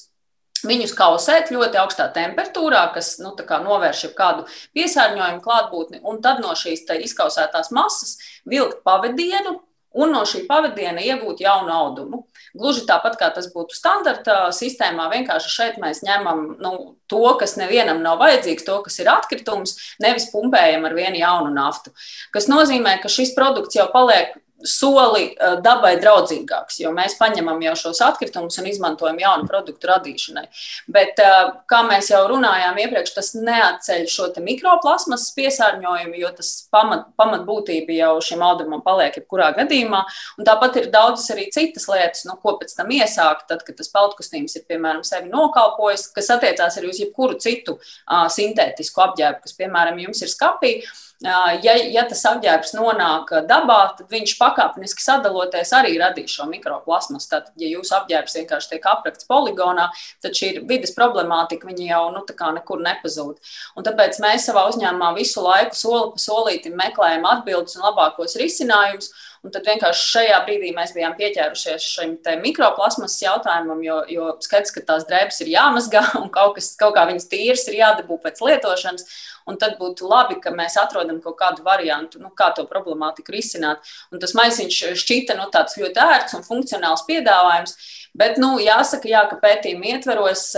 Viņus kausēt ļoti augstā temperatūrā, kas nu, novērš jau kādu piesārņojumu klātbūtni, un tad no šīs izkausētās masas vilkt pavadienu un no šī pavadiena iegūt jaunu audumu. Gluži tāpat kā tas būtu standarta sistēmā, vienkārši šeit mēs ņemam nu, to, kas nevienam nav vajadzīgs, to, kas ir atkritums, nevis pumpējam ar vienu jaunu naftu. Tas nozīmē, ka šis produkts jau paliek soli eh, dabai draudzīgāks, jo mēs paņemam jau šos atkritumus un izmantojam jaunu produktu radīšanai. Bet, eh, kā mēs jau runājām iepriekš, tas neatceļ šo mikroplasmas piesārņojumu, jo tas pamat, pamatbūtība jau šim audumam paliek jebkurā gadījumā. Un tāpat ir daudzas arī citas lietas, nu, ko pēc tam iesākt, tad, kad tas peldkustījums ir, piemēram, sevi nokalpojis, kas attiecās arī uz jebkuru citu uh, sintētisku apģērbu, kas, piemēram, jums ir skapī. Ja, ja tas apģērbs nonāk dabā, tad viņš pakāpeniski sadaloties arī radīs šo mikroplasmas. Tātad, ja jūsu apģērbs vienkārši tiek aprakts poligonā, tad šī vidas problemātika jau nu, nekur nepazūd. Un tāpēc mēs savā uzņēmumā visu laiku soli pa solītim meklējam atbildes un labākos risinājumus. Un tad vienkārši šajā brīdī mēs bijām pieķērušies šim mikroplasmas jautājumam, jo, jo skaidrs, ka tās drēbes ir jāmazgā un kaut, kas, kaut kā viņas tīras ir jādabū pēc lietošanas. Un tad būtu labi, ka mēs atrodam kaut kādu variantu, nu, kā to problemātiku risināt. Un tas maisiņš šķita nu, tāds ļoti ērts un funkcionāls piedāvājums. Bet, nu, jāsaka, jā, ka pētījuma ietveros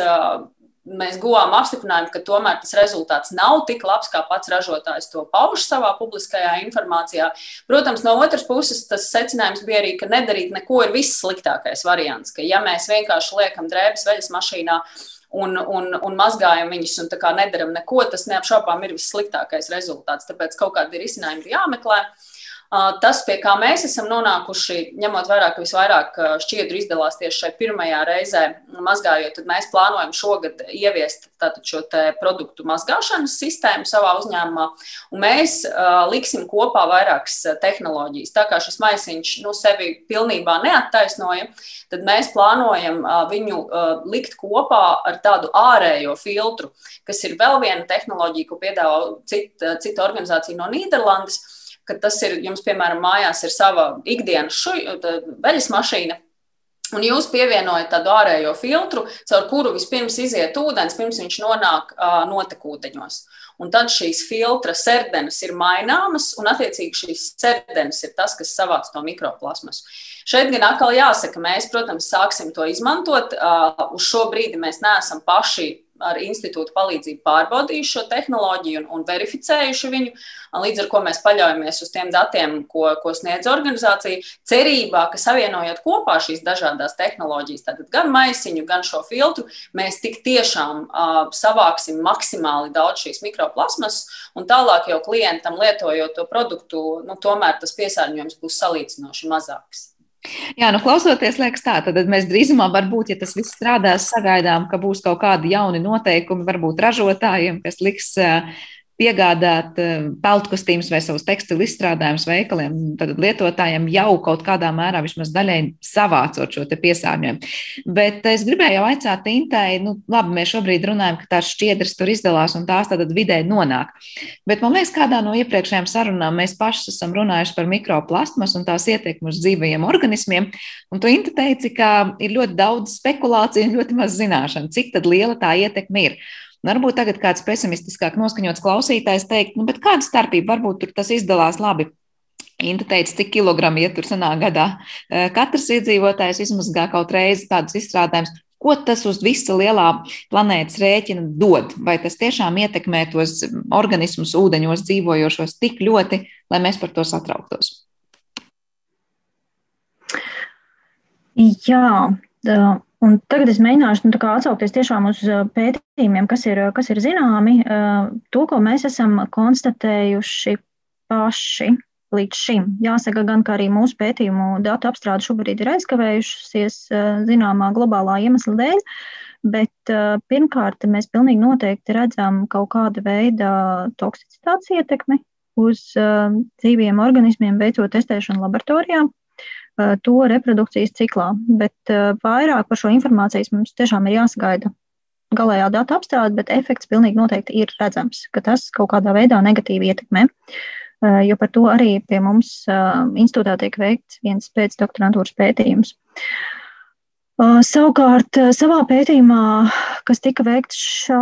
mēs guvām apstiprinājumu, ka tomēr tas rezultāts nav tik labs, kā pats ražotājs to pauž savā publiskajā informācijā. Protams, no otras puses, tas secinājums bija arī, ka nedarīt neko ir viss sliktākais variants. Ka, ja mēs vienkārši liekam drēbes veļas mašīnā, un, un, un mazgājam viņus un nedaram neko, tas neapšaubām ir vissliktākais rezultāts. Tāpēc kaut kādi risinājumi ir jāmeklē. Uh, Tas, pie kā mēs esam nonākuši, ņemot vērā, ka visvairāk šķiedru izdalās tieši šai pirmajā reizē mazgājot, tad mēs plānojam šogad ieviest šo produktu mazgāšanas sistēmu savā uzņēmumā, un mēs uh, liksim kopā vairākas tehnoloģijas. Tā kā šis maisiņš nu, sevi pilnībā neattaisnoja, tad mēs plānojam uh, viņu uh, likt kopā ar tādu ārējo filtru, kas ir vēl viena tehnoloģija, ko piedāvā cita, cita organizācija no Nīderlandes ka tas ir jums, piemēram, mājās ir sava ikdienas veļas mašīna. Un jūs pievienojat tādu ārējo filtru, caur kuru vispirms iziet ūdens, pirms viņš nonāk uh, notekūdeņos. Un tad šīs filtra serdenes ir maināmas, un attiecīgi šīs serdenes ir tas, kas savāc to mikroplasmas. Šeit gan atkal jāsaka, mēs, protams, sāksim to izmantot. Uh, uz šo brīdi mēs neesam paši ar institūtu palīdzību pārbaudījuši šo tehnoloģiju un, un verificējuši viņu. Līdz ar to mēs paļaujamies uz tiem datiem, ko, ko sniedz organizācija, cerībā, ka savienojot kopā šīs dažādas tehnoloģijas, tātad gan maisiņu, gan šo filtru, mēs tik tiešām uh, savāksim maksimāli daudz šīs mikroplasmas, un tālāk jau klientam lietojot to produktu, nu, tomēr tas piesārņojums būs salīdzinoši mazāks. Jā, nu klausoties, liekas tā, tad mēs drīzumā varbūt, ja tas viss strādās, sagaidām, ka būs kaut kādi jauni noteikumi, varbūt ražotājiem, kas liks uh, piegādāt eh, peltkostīmus vai savus tekstilu izstrādājumus veikaliem, tad lietotājiem jau kaut kādā mērā vismaz daļai savācot šo piesārņojumu. Bet es gribēju jau aicāt Intai, nu, labi, mēs šobrīd runājam, ka tās šķiedras tur izdalās un tās tad vidē nonāk. Bet man liekas, kādā no iepriekšējām sarunām mēs paši esam runājuši par mikroplastmas un tās ietekmi uz dzīvajiem organismiem. Un tu Inta teici, ka ir ļoti daudz spekulāciju un ļoti maz zināšanu, cik liela tā ietekme ir. Varbūt tagad kāds pesimistiskāk noskaņots klausītājs teikt, nu, kāda starpība varbūt tur tas izdalās labi. Inta teica, cik kilogramu iet tur sanā gadā. Eh, katrs iedzīvotājs izmazgā kaut reizi tādus izstrādājumus. Ko tas uz visa lielā planētas rēķina dod? Vai tas tiešām ietekmē tos organismus ūdeņos dzīvojošos tik ļoti, lai mēs par to satrauktos? Jā, Un tagad es mēģināšu nu, atsaukties tiešām uz pētījumiem, kas ir, kas ir zināmi. To, ko mēs esam konstatējuši paši līdz šim. Jāsaka, gan arī mūsu pētījumu datu apstrāde šobrīd ir aizkavējusies zināmā globālā iemesla dēļ. Bet pirmkārt, mēs pilnīgi noteikti redzam kaut kāda veida toksicitātes ietekmi uz dzīviem organismiem, veicot testēšanu laboratorijā. Eh, to reprodukcijas ciklā. Bet eh, vairāk par šo informāciju mums tiešām ir jāsagaida galējā data apstrāde, bet efekts pilnīgi noteikti ir redzams, ka tas kaut kādā veidā negatīvi ietekmē. Eh, jo par to arī pie mums institūtā tiek veikts viens pēcdoktorantūras pētījums. Savukārt, savā pētījumā, kas tika veikts šā,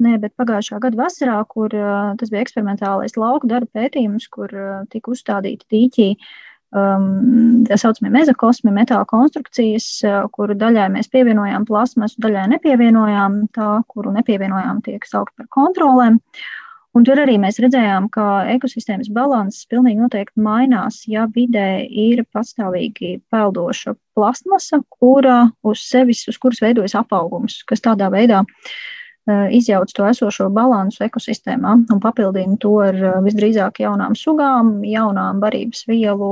ne, bet pagājušā gada vasarā, kur tas bija eksperimentālais lauku darba pētījums, kur tika uzstādīti dīķi uh, um, tā saucamie mezokosmi, metāla konstrukcijas, uh, kuru daļai mēs pievienojām plasmasu, daļai nepievienojām. Tā, kuru nepievienojām, tiek saukt par kontrolēm. Un tur arī mēs redzējām, ka ekosistēmas balanss pilnīgi noteikti mainās, ja vidē ir pastāvīgi peldoša plastmasa, kura uz sevis, uz kuras veidojas apaugums, kas tādā veidā uh, izjauc to esošo balansu ekosistēmā un papildina to ar uh, visdrīzāk jaunām sugām, jaunām barības vielu,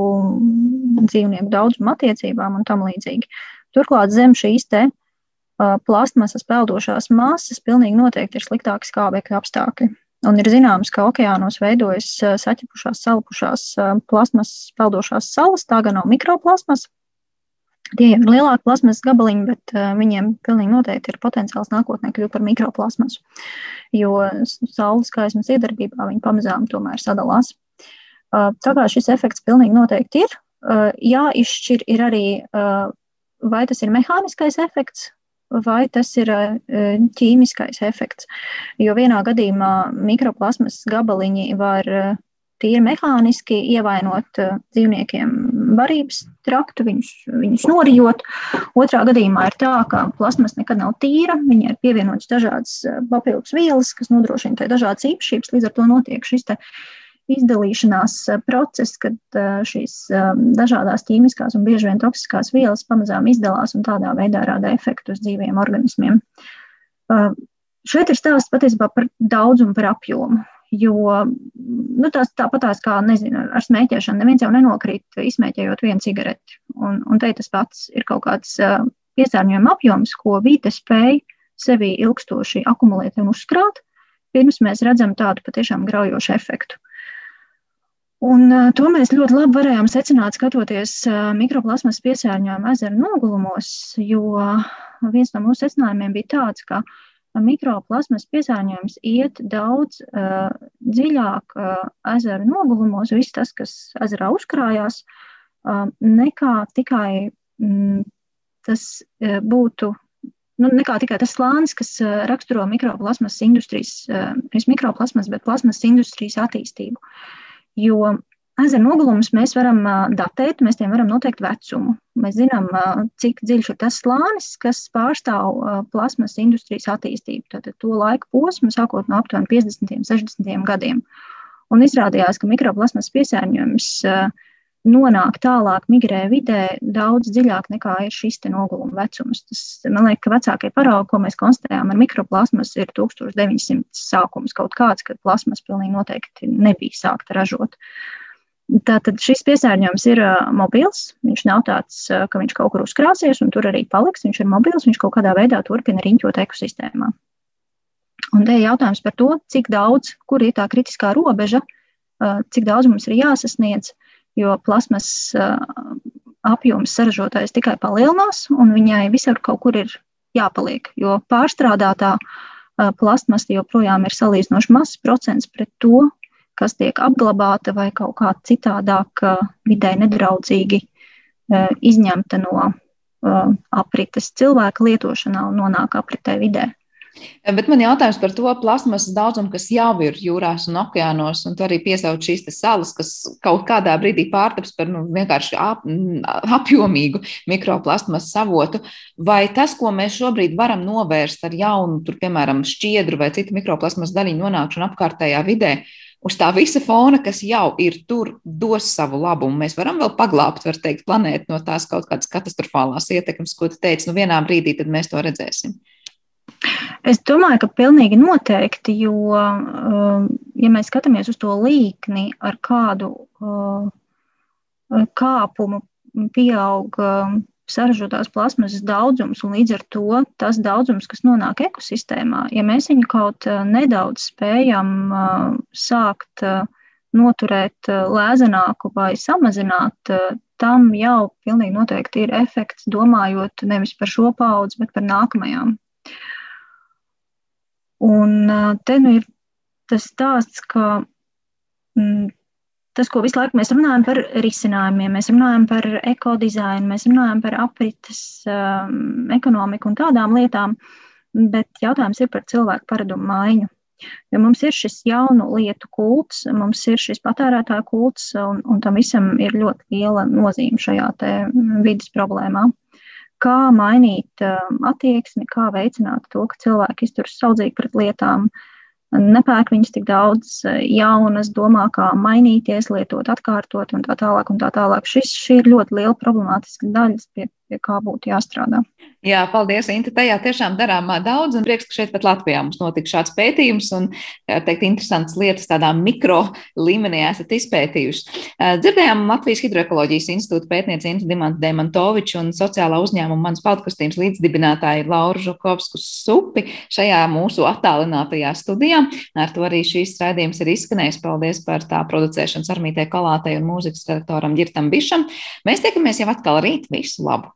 dzīvnieku daudzumu attiecībām un tam līdzīgi. Turklāt zem šīs te uh, plastmasas peldošās masas pilnīgi noteikti ir sliktāki skābekļa apstākļi. Un ir zināms, ka okeānos veidojas saķepušās, salpušās plasmas peldošās salas. Tā gan nav mikroplasmas. Tie ir lielāki plasmas gabaliņi, bet viņiem pilnīgi noteikti ir potenciāls nākotnē kļūt par mikroplastmasu, jo saules gaismas iedarbībā viņi pamazām tomēr sadalās. Tā kā šis efekts pilnīgi noteikti ir, jāizšķir ir arī, vai tas ir mehāniskais efekts, vai tas ir ķīmiskais efekts. Jo vienā gadījumā mikroplasmas gabaliņi var tīri mehāniski ievainot eh, dzīvniekiem varības traktu, viņus, viņus norijot. Otrā gadījumā ir tā, ka plasmas nekad nav tīra, viņai ir pievienotas dažādas papildus vielas, kas nodrošina tai dažādas īpašības, līdz ar to notiek šis izdalīšanās eh, process, kad eh, šīs eh, dažādas ķīmiskās un bieži vien toksiskās vielas pamazām izdalās un tādā veidā rada efektu uz dzīviem organismiem. Šeit ir stāsts patiesībā par daudzumu, par apjomu. Jo nu, tās tāpatās kā nezinu, ar smēķēšanu, neviens jau nenokrīt izsmēķējot vienu cigareti. Un, un te tas pats ir kaut kāds piesārņojuma apjoms, ko vīte spēj sevi ilgstoši akumulēt un uzkrāt, pirms mēs redzam tādu patiešām graujošu efektu. Un, uh, to mēs ļoti labi varējām secināt, skatoties uh, mikroplasmas piesārņojumu ezeru nogulumos, jo viens no mūsu secinājumiem bija tāds, ka mikroplasmas piesārņojums iet daudz uh, dziļāk uh, ezeru nogulumos, viss tas, kas ezerā uzkrājās, uh, nekā tikai mm, tas uh, būtu. Nu, nekā tikai tas slānis, kas uh, raksturo mikroplasmas industrijas, uh, nevis mikroplasmas, bet plasmas industrijas attīstību. Jo ezeru nogulumus mēs varam datēt, mēs tiem varam noteikt vecumu. Mēs zinām, cik dziļš ir tas slānis, kas pārstāv plasmas industrijas attīstību. Tātad to laiku posmu sākot no aptuveni 50. un 60. gadiem. Un izrādījās, ka mikroplasmas piesārņojums uh, nonāk tālāk, migrē vidē daudz dziļāk nekā ir šis noguluma vecums. Tas, man liekas, ka vecākie paraugi, ko mēs konstatējām ar mikroplasmas, ir 1900 sākums kaut kāds, kad plasmas pilnīgi noteikti nebija sākta ražot. Tātad šis piesārņojums ir mobils. Viņš nav tāds, ka viņš kaut kur uzkrāsies un tur arī paliks. Viņš ir mobils, viņš kaut kādā veidā turpina riņķot ekosistēmā. Un te ir jautājums par to, cik daudz, kur ir tā kritiskā robeža, cik daudz mums ir jāsasniedz, jo plasmas apjoms saražotājs tikai palielinās, un viņai visur kaut kur ir jāpaliek. Jo pārstrādātā plasmasa joprojām ir salīdzinoši mazs procents pret to, kas tiek apglabāta vai kaut kā citādāk vidē nedraudzīgi izņemta no aprites cilvēka lietošanā un nonāk apritē vidē. Bet man jautājums par to plasmasas daudzumu, kas jau ir jūrās un okeānos, un arī piesauc šīs salas, kas kaut kādā brīdī pārtaps par nu, vienkārši ap, apjomīgu mikroplasmasas avotu. Vai tas, ko mēs šobrīd varam novērst ar jaunu, tur, piemēram, šķiedru vai citu mikroplasmasas daļiņu nonākšanu apkārtējā vidē, uz tā visa fona, kas jau ir tur, dos savu labumu. Mēs varam vēl paglābt, var teikt, planētu no tās kaut kādas katastrofālās ietekmes, ko tu teici. Nu, vienā brīdī tad mēs to redzēsim. Es domāju, ka pilnīgi noteikti, jo, um, ja mēs skatāmies uz to līkni, ar kādu uh, kāpumu pieaug saražotās plasmasas daudzums, un līdz ar to tas daudzums, kas nonāk ekosistēmā, ja mēs viņu kaut uh, nedaudz spējam uh, sākt noturēt lēzenāku vai samazināt, tam jau pilnīgi noteikti ir efekts, domājot nevis par šo paudzi, bet par nākamajām. Un te nu ir tas stāsts, ka mm, tas, ko visu laiku mēs runājam par risinājumiem, mēs runājam par ekodizainu, mēs runājam par aprites um, ekonomiku un tādām lietām, bet jautājums ir par cilvēku paradumu maiņu. Jo mums ir šis jaunu lietu kults, mums ir šis patērētāju kults, un, un tam visam ir ļoti liela nozīme šajā vidas problēmā kā mainīt um, attieksmi, kā veicināt to, ka cilvēki izturas saudzīgi pret lietām, nepērk viņas tik daudz jaunas, domā, kā mainīties, lietot, atkārtot un tā tālāk. Un tā tālāk. Šis, šī ir ļoti liela problemātiska daļa, pie, pie kā būtu jāstrādā. Jā, paldies, Inta. Tajā tiešām darām daudz, un prieks, ka šeit pat Latvijā mums notika šāds pētījums, un, teikt, interesantas lietas tādā mikro līmenī esat izpētījuši. Dzirdējām Latvijas Hidroekoloģijas institūta pētnieci Inta Dimanta Demantoviču un sociālā uzņēmuma mans paudkustības līdzdibinātāja Laura Žukovsku Supi šajā mūsu attālinātajā studijā. Ar to arī šīs raidījums ir izskanējis. Paldies par tā producēšanas armītē Kalātei un mūzikas redaktoram Girtam Bišam. Mēs tiekamies jau atkal rīt. Visu labu!